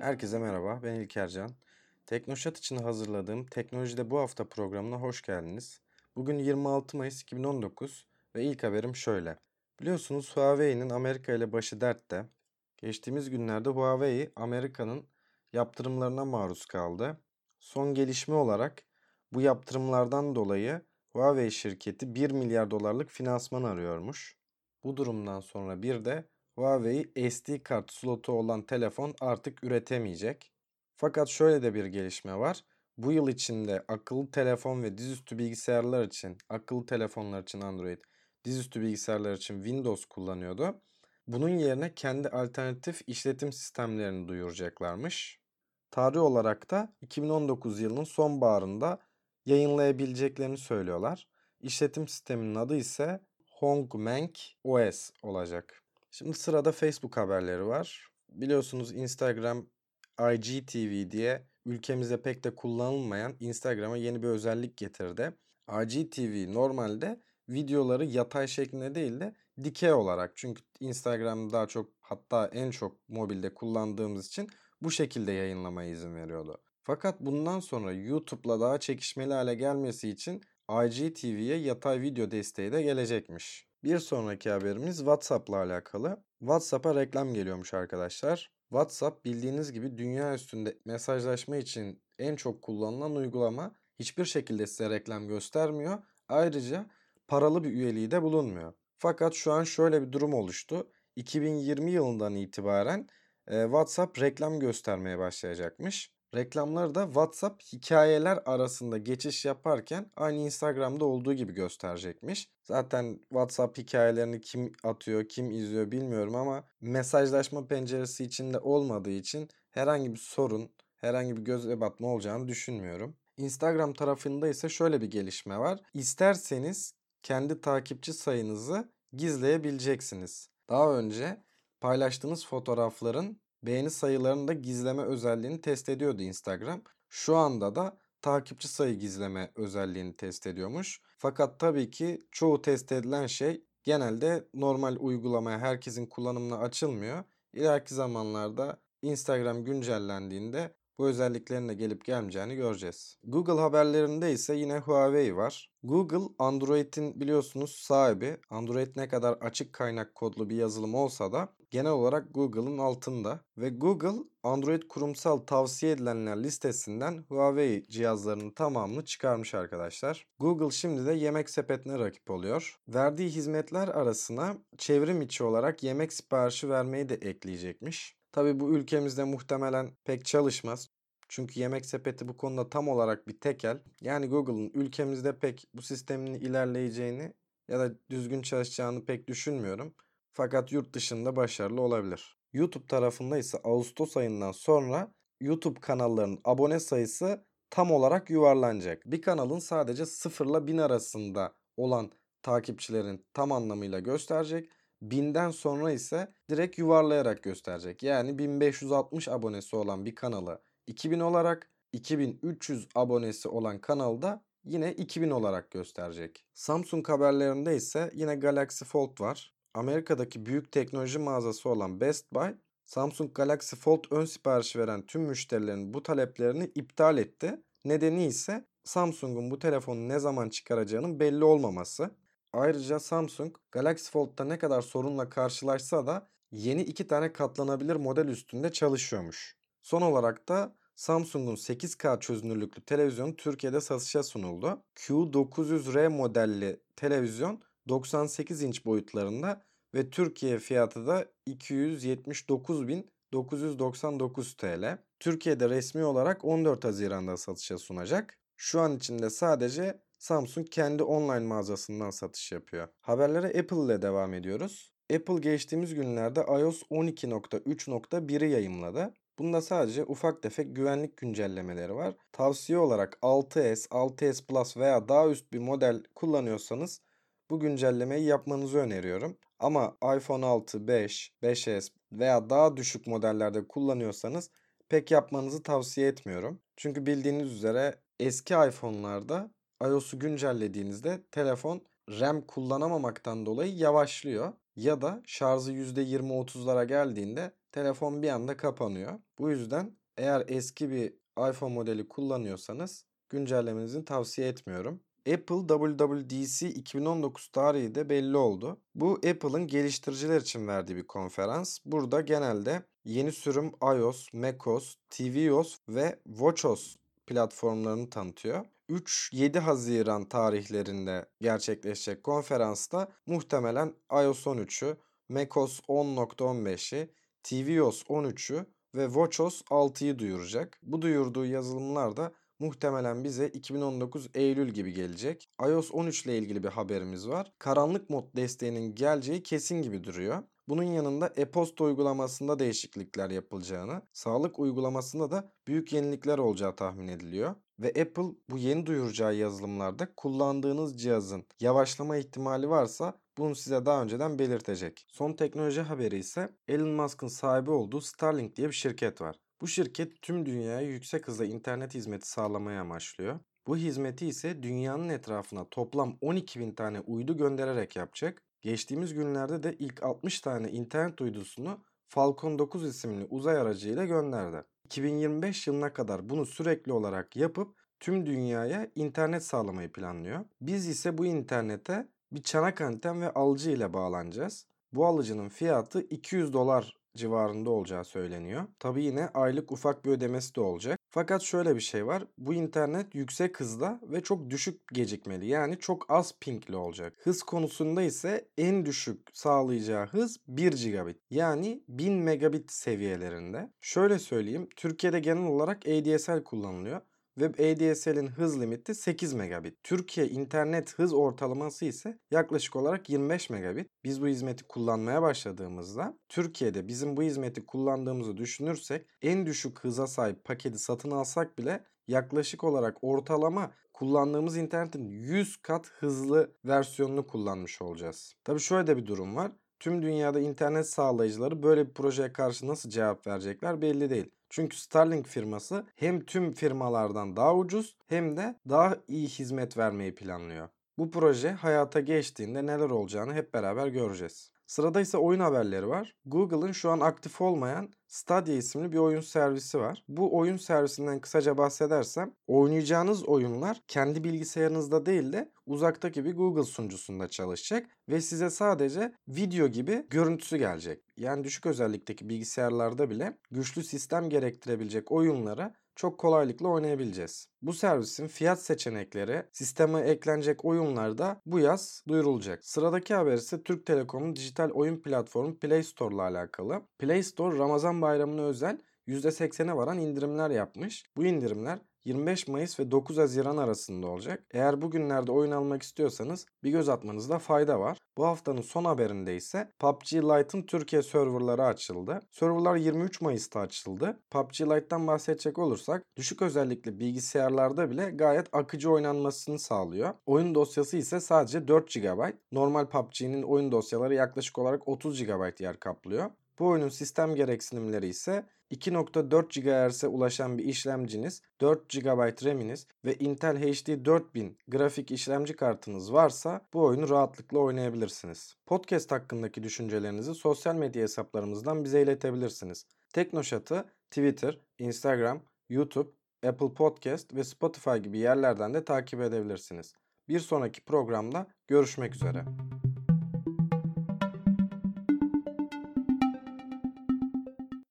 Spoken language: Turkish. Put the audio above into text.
Herkese merhaba, ben İlker Can. Teknoşat için hazırladığım Teknolojide Bu Hafta programına hoş geldiniz. Bugün 26 Mayıs 2019 ve ilk haberim şöyle. Biliyorsunuz Huawei'nin Amerika ile başı dertte. Geçtiğimiz günlerde Huawei Amerika'nın yaptırımlarına maruz kaldı. Son gelişme olarak bu yaptırımlardan dolayı Huawei şirketi 1 milyar dolarlık finansman arıyormuş. Bu durumdan sonra bir de Huawei SD kart slotu olan telefon artık üretemeyecek. Fakat şöyle de bir gelişme var. Bu yıl içinde akıllı telefon ve dizüstü bilgisayarlar için, akıllı telefonlar için Android, dizüstü bilgisayarlar için Windows kullanıyordu. Bunun yerine kendi alternatif işletim sistemlerini duyuracaklarmış. Tarih olarak da 2019 yılının sonbaharında yayınlayabileceklerini söylüyorlar. İşletim sisteminin adı ise Hongmeng OS olacak. Şimdi sırada Facebook haberleri var. Biliyorsunuz Instagram IGTV diye ülkemizde pek de kullanılmayan Instagram'a yeni bir özellik getirdi. IGTV normalde videoları yatay şeklinde değil de dikey olarak çünkü Instagram daha çok hatta en çok mobilde kullandığımız için bu şekilde yayınlamaya izin veriyordu. Fakat bundan sonra YouTube'la daha çekişmeli hale gelmesi için IGTV'ye yatay video desteği de gelecekmiş. Bir sonraki haberimiz WhatsApp'la alakalı. WhatsApp'a reklam geliyormuş arkadaşlar. WhatsApp bildiğiniz gibi dünya üstünde mesajlaşma için en çok kullanılan uygulama. Hiçbir şekilde size reklam göstermiyor. Ayrıca paralı bir üyeliği de bulunmuyor. Fakat şu an şöyle bir durum oluştu. 2020 yılından itibaren WhatsApp reklam göstermeye başlayacakmış. Reklamları da WhatsApp hikayeler arasında geçiş yaparken aynı Instagram'da olduğu gibi gösterecekmiş. Zaten WhatsApp hikayelerini kim atıyor, kim izliyor bilmiyorum ama mesajlaşma penceresi içinde olmadığı için herhangi bir sorun, herhangi bir göze batma olacağını düşünmüyorum. Instagram tarafında ise şöyle bir gelişme var. İsterseniz kendi takipçi sayınızı gizleyebileceksiniz. Daha önce paylaştığınız fotoğrafların beğeni sayılarını da gizleme özelliğini test ediyordu Instagram. Şu anda da takipçi sayı gizleme özelliğini test ediyormuş. Fakat tabii ki çoğu test edilen şey genelde normal uygulamaya herkesin kullanımına açılmıyor. İleriki zamanlarda Instagram güncellendiğinde bu özelliklerin de gelip gelmeyeceğini göreceğiz. Google haberlerinde ise yine Huawei var. Google Android'in biliyorsunuz sahibi. Android ne kadar açık kaynak kodlu bir yazılım olsa da genel olarak Google'ın altında. Ve Google Android kurumsal tavsiye edilenler listesinden Huawei cihazlarının tamamını çıkarmış arkadaşlar. Google şimdi de yemek sepetine rakip oluyor. Verdiği hizmetler arasına çevrim içi olarak yemek siparişi vermeyi de ekleyecekmiş. Tabi bu ülkemizde muhtemelen pek çalışmaz. Çünkü yemek sepeti bu konuda tam olarak bir tekel. Yani Google'ın ülkemizde pek bu sistemin ilerleyeceğini ya da düzgün çalışacağını pek düşünmüyorum. Fakat yurt dışında başarılı olabilir. YouTube tarafında ise Ağustos ayından sonra YouTube kanallarının abone sayısı tam olarak yuvarlanacak. Bir kanalın sadece 0 ile 1000 arasında olan takipçilerin tam anlamıyla gösterecek. 1000'den sonra ise direkt yuvarlayarak gösterecek. Yani 1560 abonesi olan bir kanalı 2000 olarak 2300 abonesi olan kanalda yine 2000 olarak gösterecek. Samsung haberlerinde ise yine Galaxy Fold var. Amerika'daki büyük teknoloji mağazası olan Best Buy, Samsung Galaxy Fold ön siparişi veren tüm müşterilerin bu taleplerini iptal etti. Nedeni ise Samsung'un bu telefonu ne zaman çıkaracağının belli olmaması. Ayrıca Samsung Galaxy Fold'da ne kadar sorunla karşılaşsa da yeni iki tane katlanabilir model üstünde çalışıyormuş. Son olarak da Samsung'un 8K çözünürlüklü televizyon Türkiye'de satışa sunuldu. Q900R modelli televizyon 98 inç boyutlarında ve Türkiye fiyatı da 279.999 TL. Türkiye'de resmi olarak 14 Haziran'da satışa sunacak. Şu an içinde sadece Samsung kendi online mağazasından satış yapıyor. Haberlere Apple ile devam ediyoruz. Apple geçtiğimiz günlerde iOS 12.3.1'i yayımladı. Bunda sadece ufak tefek güvenlik güncellemeleri var. Tavsiye olarak 6S, 6S Plus veya daha üst bir model kullanıyorsanız bu güncellemeyi yapmanızı öneriyorum. Ama iPhone 6, 5, 5S veya daha düşük modellerde kullanıyorsanız pek yapmanızı tavsiye etmiyorum. Çünkü bildiğiniz üzere eski iPhone'larda iOS'u güncellediğinizde telefon RAM kullanamamaktan dolayı yavaşlıyor. ya da şarjı %20-30'lara geldiğinde telefon bir anda kapanıyor. Bu yüzden eğer eski bir iPhone modeli kullanıyorsanız güncellemenizi tavsiye etmiyorum. Apple WWDC 2019 tarihi de belli oldu. Bu Apple'ın geliştiriciler için verdiği bir konferans. Burada genelde yeni sürüm iOS, macOS, tvOS ve watchOS platformlarını tanıtıyor. 3-7 Haziran tarihlerinde gerçekleşecek konferansta muhtemelen iOS 13'ü, macOS 10.15'i, tvOS 13'ü ve watchOS 6'yı duyuracak. Bu duyurduğu yazılımlar da muhtemelen bize 2019 Eylül gibi gelecek. iOS 13 ile ilgili bir haberimiz var. Karanlık mod desteğinin geleceği kesin gibi duruyor. Bunun yanında e-posta uygulamasında değişiklikler yapılacağını, sağlık uygulamasında da büyük yenilikler olacağı tahmin ediliyor. Ve Apple bu yeni duyuracağı yazılımlarda kullandığınız cihazın yavaşlama ihtimali varsa bunu size daha önceden belirtecek. Son teknoloji haberi ise Elon Musk'ın sahibi olduğu Starlink diye bir şirket var. Bu şirket tüm dünyaya yüksek hızda internet hizmeti sağlamaya amaçlıyor. Bu hizmeti ise dünyanın etrafına toplam 12 bin tane uydu göndererek yapacak. Geçtiğimiz günlerde de ilk 60 tane internet uydusunu Falcon 9 isimli uzay aracıyla gönderdi. 2025 yılına kadar bunu sürekli olarak yapıp tüm dünyaya internet sağlamayı planlıyor. Biz ise bu internete bir çanak anten ve alıcı ile bağlanacağız. Bu alıcının fiyatı 200 dolar civarında olacağı söyleniyor. Tabi yine aylık ufak bir ödemesi de olacak. Fakat şöyle bir şey var. Bu internet yüksek hızda ve çok düşük gecikmeli. Yani çok az pingli olacak. Hız konusunda ise en düşük sağlayacağı hız 1 gigabit. Yani 1000 megabit seviyelerinde. Şöyle söyleyeyim. Türkiye'de genel olarak ADSL kullanılıyor. Web ADSL'in hız limiti 8 megabit. Türkiye internet hız ortalaması ise yaklaşık olarak 25 megabit. Biz bu hizmeti kullanmaya başladığımızda Türkiye'de bizim bu hizmeti kullandığımızı düşünürsek en düşük hıza sahip paketi satın alsak bile yaklaşık olarak ortalama kullandığımız internetin 100 kat hızlı versiyonunu kullanmış olacağız. Tabii şöyle de bir durum var. Tüm dünyada internet sağlayıcıları böyle bir projeye karşı nasıl cevap verecekler belli değil. Çünkü Starlink firması hem tüm firmalardan daha ucuz hem de daha iyi hizmet vermeyi planlıyor. Bu proje hayata geçtiğinde neler olacağını hep beraber göreceğiz. Sırada ise oyun haberleri var. Google'ın şu an aktif olmayan Stadia isimli bir oyun servisi var. Bu oyun servisinden kısaca bahsedersem oynayacağınız oyunlar kendi bilgisayarınızda değil de uzaktaki bir Google sunucusunda çalışacak ve size sadece video gibi görüntüsü gelecek. Yani düşük özellikteki bilgisayarlarda bile güçlü sistem gerektirebilecek oyunları çok kolaylıkla oynayabileceğiz. Bu servisin fiyat seçenekleri sisteme eklenecek oyunlarda bu yaz duyurulacak. Sıradaki haber ise Türk Telekom'un dijital oyun platformu Play Store ile alakalı. Play Store Ramazan bayramına özel %80'e varan indirimler yapmış. Bu indirimler 25 Mayıs ve 9 Haziran arasında olacak. Eğer bugünlerde oyun almak istiyorsanız bir göz atmanızda fayda var. Bu haftanın son haberinde ise PUBG Lite'ın Türkiye serverları açıldı. Serverlar 23 Mayıs'ta açıldı. PUBG Lite'dan bahsedecek olursak düşük özellikli bilgisayarlarda bile gayet akıcı oynanmasını sağlıyor. Oyun dosyası ise sadece 4 GB. Normal PUBG'nin oyun dosyaları yaklaşık olarak 30 GB yer kaplıyor. Bu oyunun sistem gereksinimleri ise 2.4 GHz'e ulaşan bir işlemciniz, 4 GB RAM'iniz ve Intel HD 4000 grafik işlemci kartınız varsa bu oyunu rahatlıkla oynayabilirsiniz. Podcast hakkındaki düşüncelerinizi sosyal medya hesaplarımızdan bize iletebilirsiniz. Teknoşat'ı Twitter, Instagram, YouTube, Apple Podcast ve Spotify gibi yerlerden de takip edebilirsiniz. Bir sonraki programda görüşmek üzere.